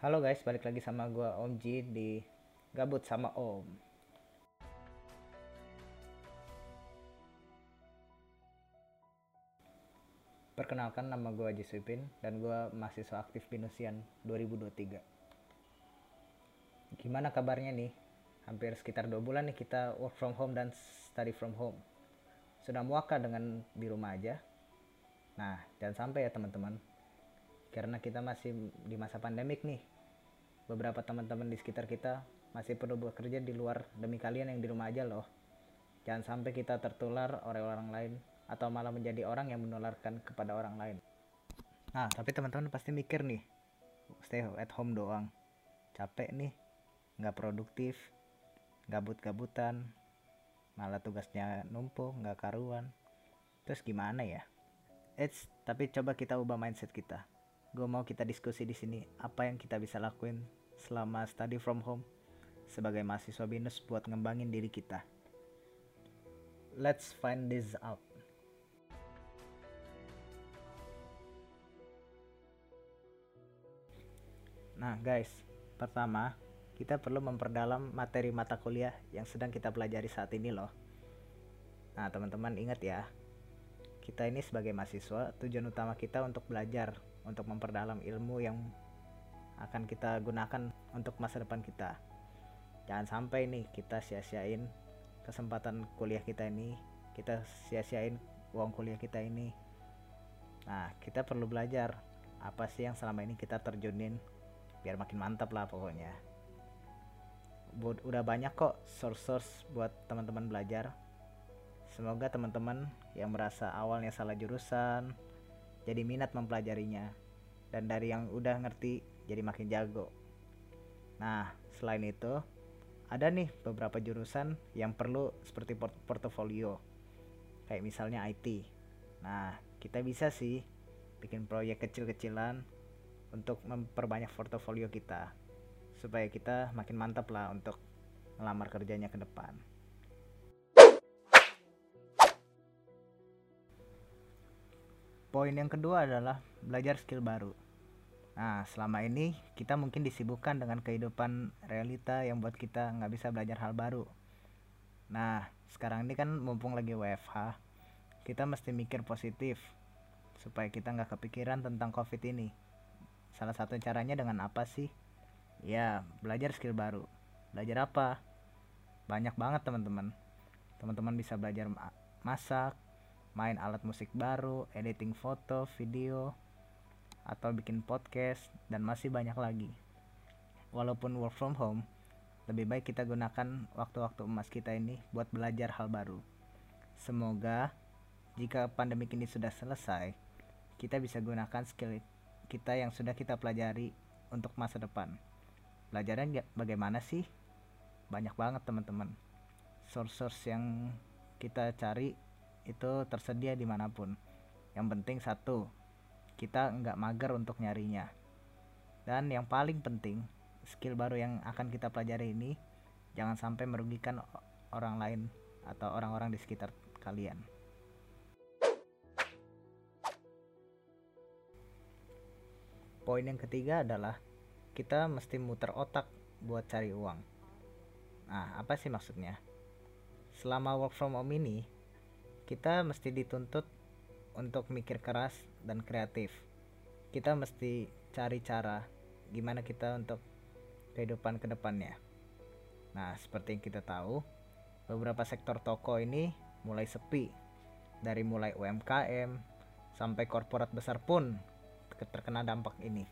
Halo guys, balik lagi sama gua Om Ji di Gabut sama Om. Perkenalkan nama gua Haji Swipin dan gua mahasiswa aktif Binusian 2023. Gimana kabarnya nih? Hampir sekitar dua bulan nih kita work from home dan study from home. Sudah muaka dengan di rumah aja? Nah, jangan sampai ya teman-teman. Karena kita masih di masa pandemik nih. Beberapa teman-teman di sekitar kita masih perlu bekerja di luar demi kalian yang di rumah aja loh. Jangan sampai kita tertular oleh orang lain atau malah menjadi orang yang menularkan kepada orang lain. Nah, tapi teman-teman pasti mikir nih, stay at home doang. Capek nih, nggak produktif, gabut-gabutan, malah tugasnya numpuk, nggak karuan. Terus gimana ya? Eits, tapi coba kita ubah mindset kita. Gue mau kita diskusi di sini apa yang kita bisa lakuin selama study from home sebagai mahasiswa binus buat ngembangin diri kita. Let's find this out. Nah, guys, pertama kita perlu memperdalam materi mata kuliah yang sedang kita pelajari saat ini loh. Nah, teman-teman ingat ya, kita ini sebagai mahasiswa tujuan utama kita untuk belajar, untuk memperdalam ilmu yang akan kita gunakan untuk masa depan kita. Jangan sampai nih kita sia-siain kesempatan kuliah kita ini, kita sia-siain uang kuliah kita ini. Nah, kita perlu belajar apa sih yang selama ini kita terjunin biar makin mantap lah pokoknya udah banyak kok source-source buat teman-teman belajar semoga teman-teman yang merasa awalnya salah jurusan jadi minat mempelajarinya. Dan dari yang udah ngerti jadi makin jago. Nah selain itu ada nih beberapa jurusan yang perlu seperti port portofolio. Kayak misalnya IT nah kita bisa sih bikin proyek kecil-kecilan untuk memperbanyak portofolio kita supaya kita makin mantap lah untuk melamar kerjanya ke depan. Poin yang kedua adalah belajar skill baru. Nah, selama ini kita mungkin disibukkan dengan kehidupan realita yang buat kita nggak bisa belajar hal baru. Nah, sekarang ini kan mumpung lagi WFH, kita mesti mikir positif supaya kita nggak kepikiran tentang COVID ini Salah satu caranya dengan apa sih? Ya, belajar skill baru. Belajar apa? Banyak banget teman-teman. Teman-teman bisa belajar masak, main alat musik baru, editing foto, video, atau bikin podcast, dan masih banyak lagi. Walaupun work from home, lebih baik kita gunakan waktu-waktu emas kita ini buat belajar hal baru. Semoga jika pandemi ini sudah selesai, kita bisa gunakan skill kita yang sudah kita pelajari untuk masa depan. Pelajaran bagaimana sih? Banyak banget teman-teman. Source-source yang kita cari itu tersedia di mana pun. Yang penting satu, kita nggak mager untuk nyarinya. Dan yang paling penting, skill baru yang akan kita pelajari ini jangan sampai merugikan orang lain atau orang-orang di sekitar kalian. poin yang ketiga adalah kita mesti muter otak buat cari uang. Nah, apa sih maksudnya? Selama work from home ini, kita mesti dituntut untuk mikir keras dan kreatif. Kita mesti cari cara gimana kita untuk kehidupan ke depannya. Nah, seperti yang kita tahu, beberapa sektor toko ini mulai sepi. Dari mulai UMKM sampai korporat besar pun terkena dampak ini.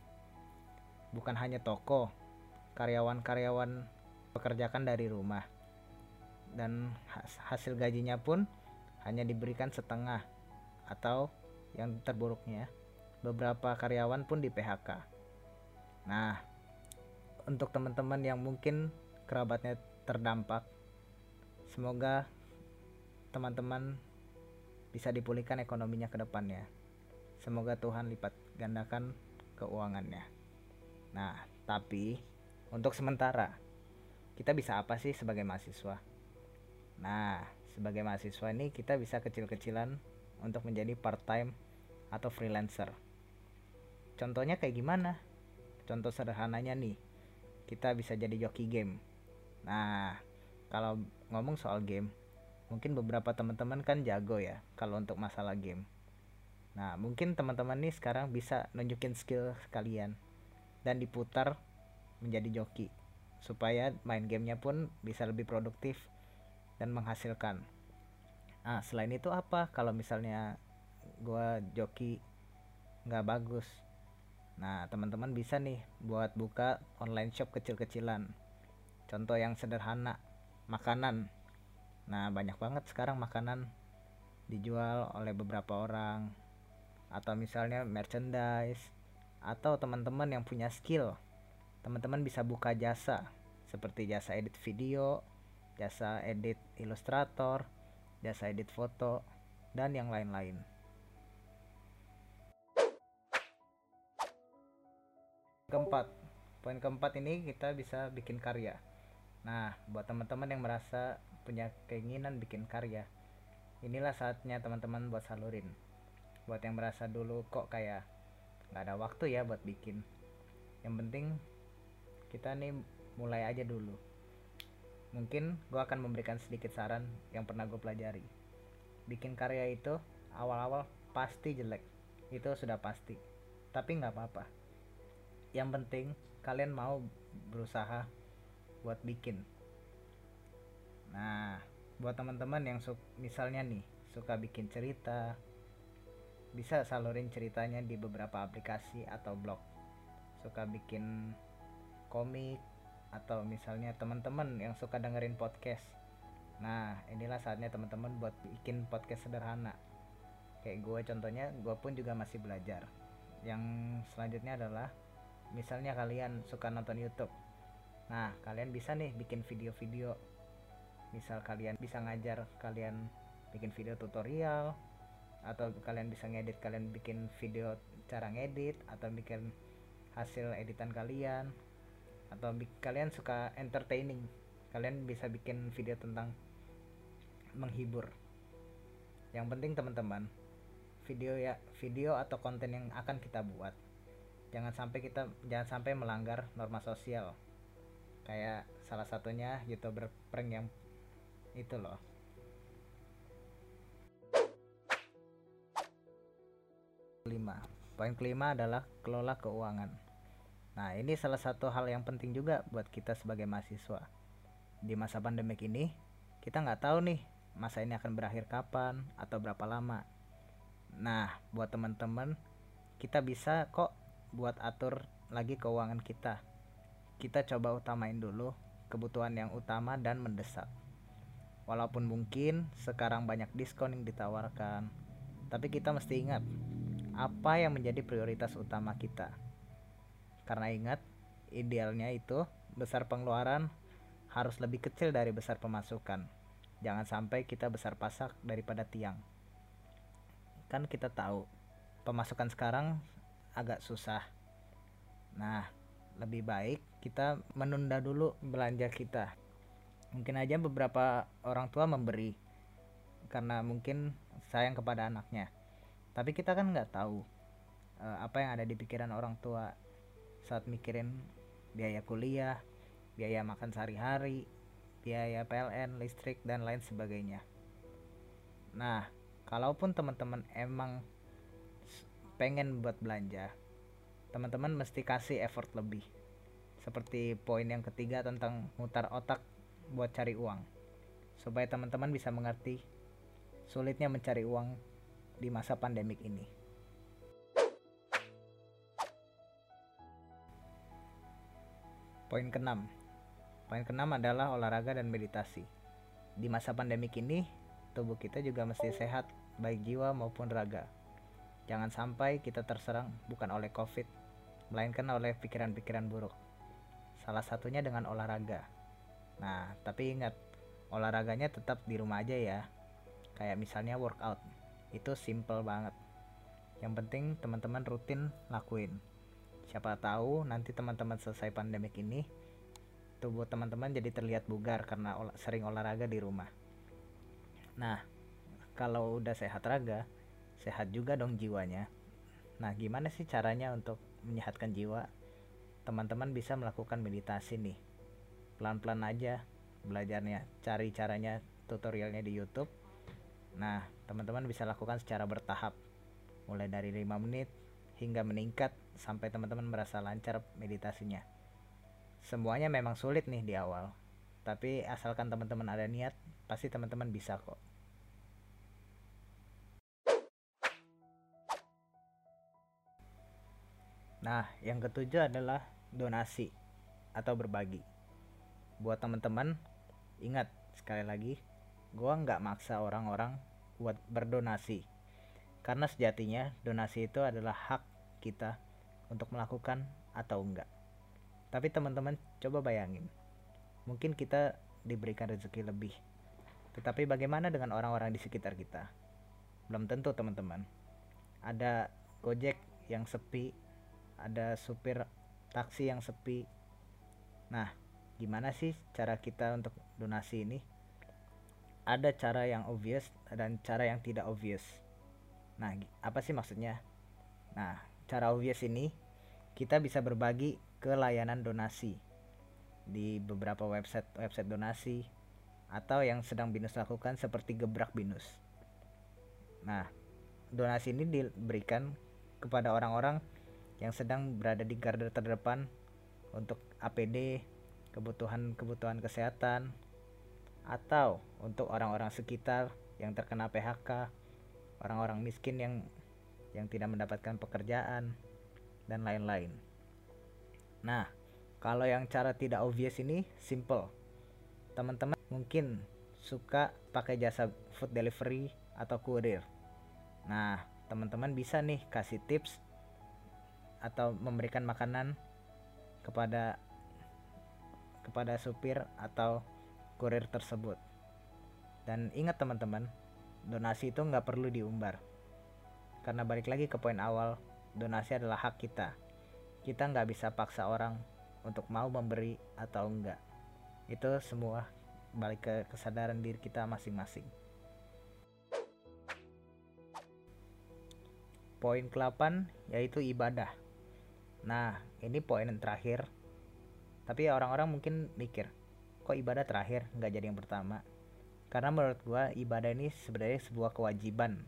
Bukan hanya toko, karyawan-karyawan pekerjakan dari rumah. Dan hasil gajinya pun hanya diberikan setengah atau yang terburuknya beberapa karyawan pun di PHK. Nah, untuk teman-teman yang mungkin kerabatnya terdampak, semoga teman-teman bisa dipulihkan ekonominya ke depannya. Semoga Tuhan lipat gandakan keuangannya. Nah, tapi untuk sementara kita bisa apa sih sebagai mahasiswa? Nah, sebagai mahasiswa ini kita bisa kecil-kecilan untuk menjadi part time atau freelancer. Contohnya kayak gimana? contoh sederhananya nih kita bisa jadi joki game nah kalau ngomong soal game mungkin beberapa teman-teman kan jago ya kalau untuk masalah game nah mungkin teman-teman nih sekarang bisa nunjukin skill kalian dan diputar menjadi joki supaya main gamenya pun bisa lebih produktif dan menghasilkan. Nah selain itu apa? Kalau misalnya gua joki nggak bagus. Nah teman-teman bisa nih buat buka online shop kecil-kecilan. Contoh yang sederhana makanan. Nah banyak banget sekarang makanan dijual oleh beberapa orang. Atau misalnya merchandise atau teman-teman yang punya skill. Teman-teman bisa buka jasa seperti jasa edit video jasa edit ilustrator jasa edit foto dan yang lain-lain. Keempat. Poin keempat ini kita bisa bikin karya. Nah buat teman-teman yang merasa punya keinginan bikin karya inilah saatnya teman-teman buat salurin. Buat yang merasa dulu kok kayak nggak ada waktu ya buat bikin. Yang penting kita nih mulai aja dulu mungkin gue akan memberikan sedikit saran yang pernah gue pelajari. Bikin karya itu awal-awal pasti jelek. Itu sudah pasti. Tapi nggak apa-apa. Yang penting kalian mau berusaha buat bikin. Nah buat teman-teman yang misalnya nih suka bikin cerita bisa salurin ceritanya di beberapa aplikasi atau blog. Suka bikin komik atau misalnya teman-teman yang suka dengerin podcast. Nah inilah saatnya teman-teman buat bikin podcast sederhana. Kayak gue contohnya gue pun juga masih belajar. Yang selanjutnya adalah misalnya kalian suka nonton YouTube. Nah kalian bisa nih bikin video-video. Misal kalian bisa ngajar kalian bikin video tutorial atau kalian bisa ngedit kalian bikin video cara ngedit atau bikin hasil editan kalian atau kalian suka entertaining. Kalian bisa bikin video tentang menghibur. Yang penting teman-teman video ya video atau konten yang akan kita buat jangan sampai kita jangan sampai melanggar norma sosial. Kayak salah satunya youtuber prank yang itu loh. Kelima. Poin kelima adalah kelola keuangan Nah, ini salah satu hal yang penting juga buat kita sebagai mahasiswa. Di masa pandemik ini, kita nggak tahu nih masa ini akan berakhir kapan atau berapa lama. Nah, buat teman-teman, kita bisa kok buat atur lagi keuangan kita. Kita coba utamain dulu kebutuhan yang utama dan mendesak. Walaupun mungkin sekarang banyak diskon yang ditawarkan, tapi kita mesti ingat apa yang menjadi prioritas utama kita karena ingat, idealnya itu besar pengeluaran harus lebih kecil dari besar pemasukan. Jangan sampai kita besar pasak daripada tiang. Kan kita tahu, pemasukan sekarang agak susah. Nah, lebih baik kita menunda dulu belanja kita. Mungkin aja beberapa orang tua memberi karena mungkin sayang kepada anaknya. Tapi kita kan nggak tahu uh, apa yang ada di pikiran orang tua saat mikirin biaya kuliah, biaya makan sehari-hari, biaya PLN, listrik dan lain sebagainya. Nah, kalaupun teman-teman emang pengen buat belanja, teman-teman mesti kasih effort lebih. Seperti poin yang ketiga tentang mutar otak buat cari uang. Supaya teman-teman bisa mengerti sulitnya mencari uang di masa pandemik ini. Poin keenam. Poin keenam adalah olahraga dan meditasi. Di masa pandemik ini, tubuh kita juga mesti sehat baik jiwa maupun raga. Jangan sampai kita terserang bukan oleh Covid, melainkan oleh pikiran-pikiran buruk. Salah satunya dengan olahraga. Nah, tapi ingat, olahraganya tetap di rumah aja ya. Kayak misalnya workout. Itu simple banget. Yang penting teman-teman rutin lakuin siapa tahu nanti teman-teman selesai pandemik ini tubuh teman-teman jadi terlihat bugar karena ol sering olahraga di rumah. Nah kalau udah sehat raga sehat juga dong jiwanya. Nah gimana sih caranya untuk menyehatkan jiwa? Teman-teman bisa melakukan meditasi nih. Pelan-pelan aja belajarnya cari caranya tutorialnya di YouTube. Nah teman-teman bisa lakukan secara bertahap. Mulai dari 5 menit hingga meningkat sampai teman-teman merasa lancar meditasinya semuanya memang sulit nih di awal tapi asalkan teman-teman ada niat pasti teman-teman bisa kok Nah, yang ketujuh adalah donasi atau berbagi. Buat teman-teman, ingat sekali lagi, gua nggak maksa orang-orang buat berdonasi. Karena sejatinya donasi itu adalah hak kita untuk melakukan atau enggak. Tapi teman-teman coba bayangin, mungkin kita diberikan rezeki lebih. Tetapi bagaimana dengan orang-orang di sekitar kita? Belum tentu teman-teman. Ada Gojek yang sepi ada supir taksi yang sepi nah gimana sih cara kita untuk donasi ini ada cara yang obvious dan cara yang tidak obvious nah apa sih maksudnya? Nah cara obvious ini kita bisa berbagi ke layanan donasi. Di beberapa website website donasi atau yang sedang binus lakukan seperti gebrak binus. Nah donasi ini diberikan kepada orang-orang yang sedang berada di garda terdepan untuk APD, kebutuhan-kebutuhan kesehatan, atau untuk orang-orang sekitar yang terkena PHK, orang-orang miskin yang yang tidak mendapatkan pekerjaan dan lain-lain. Nah, kalau yang cara tidak obvious ini simple. Teman-teman mungkin suka pakai jasa food delivery atau kurir. Nah, teman-teman bisa nih kasih tips atau memberikan makanan kepada kepada supir atau kurir tersebut. Dan ingat teman-teman, donasi itu nggak perlu diumbar. Karena balik lagi ke poin awal, donasi adalah hak kita. Kita nggak bisa paksa orang untuk mau memberi atau enggak. Itu semua balik ke kesadaran diri kita masing-masing. Poin ke-8 yaitu ibadah. Nah, ini poin yang terakhir. Tapi orang-orang mungkin mikir, kok ibadah terakhir nggak jadi yang pertama? Karena menurut gua ibadah ini sebenarnya sebuah kewajiban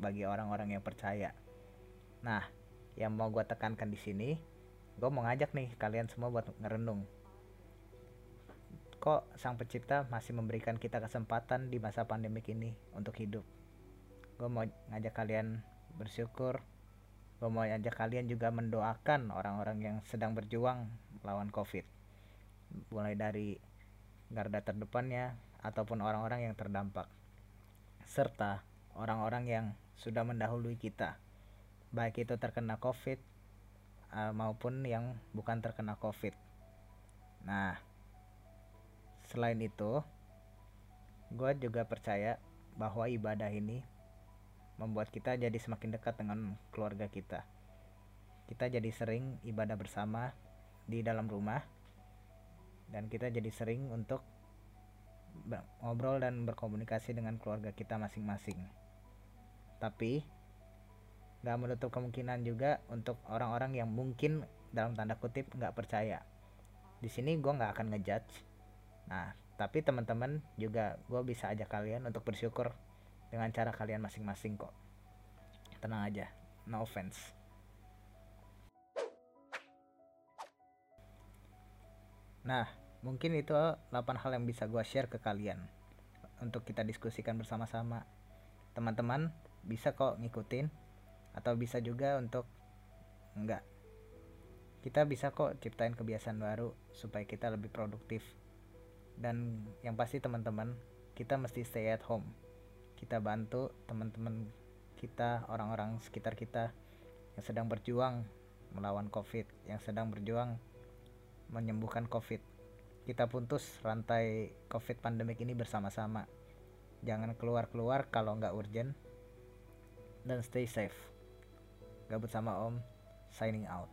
bagi orang-orang yang percaya. Nah, yang mau gua tekankan di sini, gua mau ngajak nih kalian semua buat ngerenung. Kok Sang Pencipta masih memberikan kita kesempatan di masa pandemik ini untuk hidup? Gue mau ngajak kalian bersyukur gue mau ajak kalian juga mendoakan orang-orang yang sedang berjuang melawan covid mulai dari garda terdepannya ataupun orang-orang yang terdampak serta orang-orang yang sudah mendahului kita baik itu terkena covid uh, maupun yang bukan terkena covid nah selain itu gue juga percaya bahwa ibadah ini membuat kita jadi semakin dekat dengan keluarga kita. Kita jadi sering ibadah bersama di dalam rumah dan kita jadi sering untuk ngobrol dan berkomunikasi dengan keluarga kita masing-masing. Tapi gak menutup kemungkinan juga untuk orang-orang yang mungkin dalam tanda kutip nggak percaya. Di sini gue nggak akan ngejudge. Nah, tapi teman-teman juga gue bisa ajak kalian untuk bersyukur dengan cara kalian masing-masing kok tenang aja no offense nah mungkin itu 8 hal yang bisa gue share ke kalian untuk kita diskusikan bersama-sama. Teman-teman bisa kok ngikutin atau bisa juga untuk enggak. Kita bisa kok ciptain kebiasaan baru supaya kita lebih produktif. Dan yang pasti teman-teman kita mesti stay at home. Kita bantu teman-teman kita orang-orang sekitar kita yang sedang berjuang melawan covid yang sedang berjuang menyembuhkan covid kita putus rantai covid pandemik ini bersama-sama. Jangan keluar-keluar kalau nggak urgent dan stay safe. Gabut sama om signing out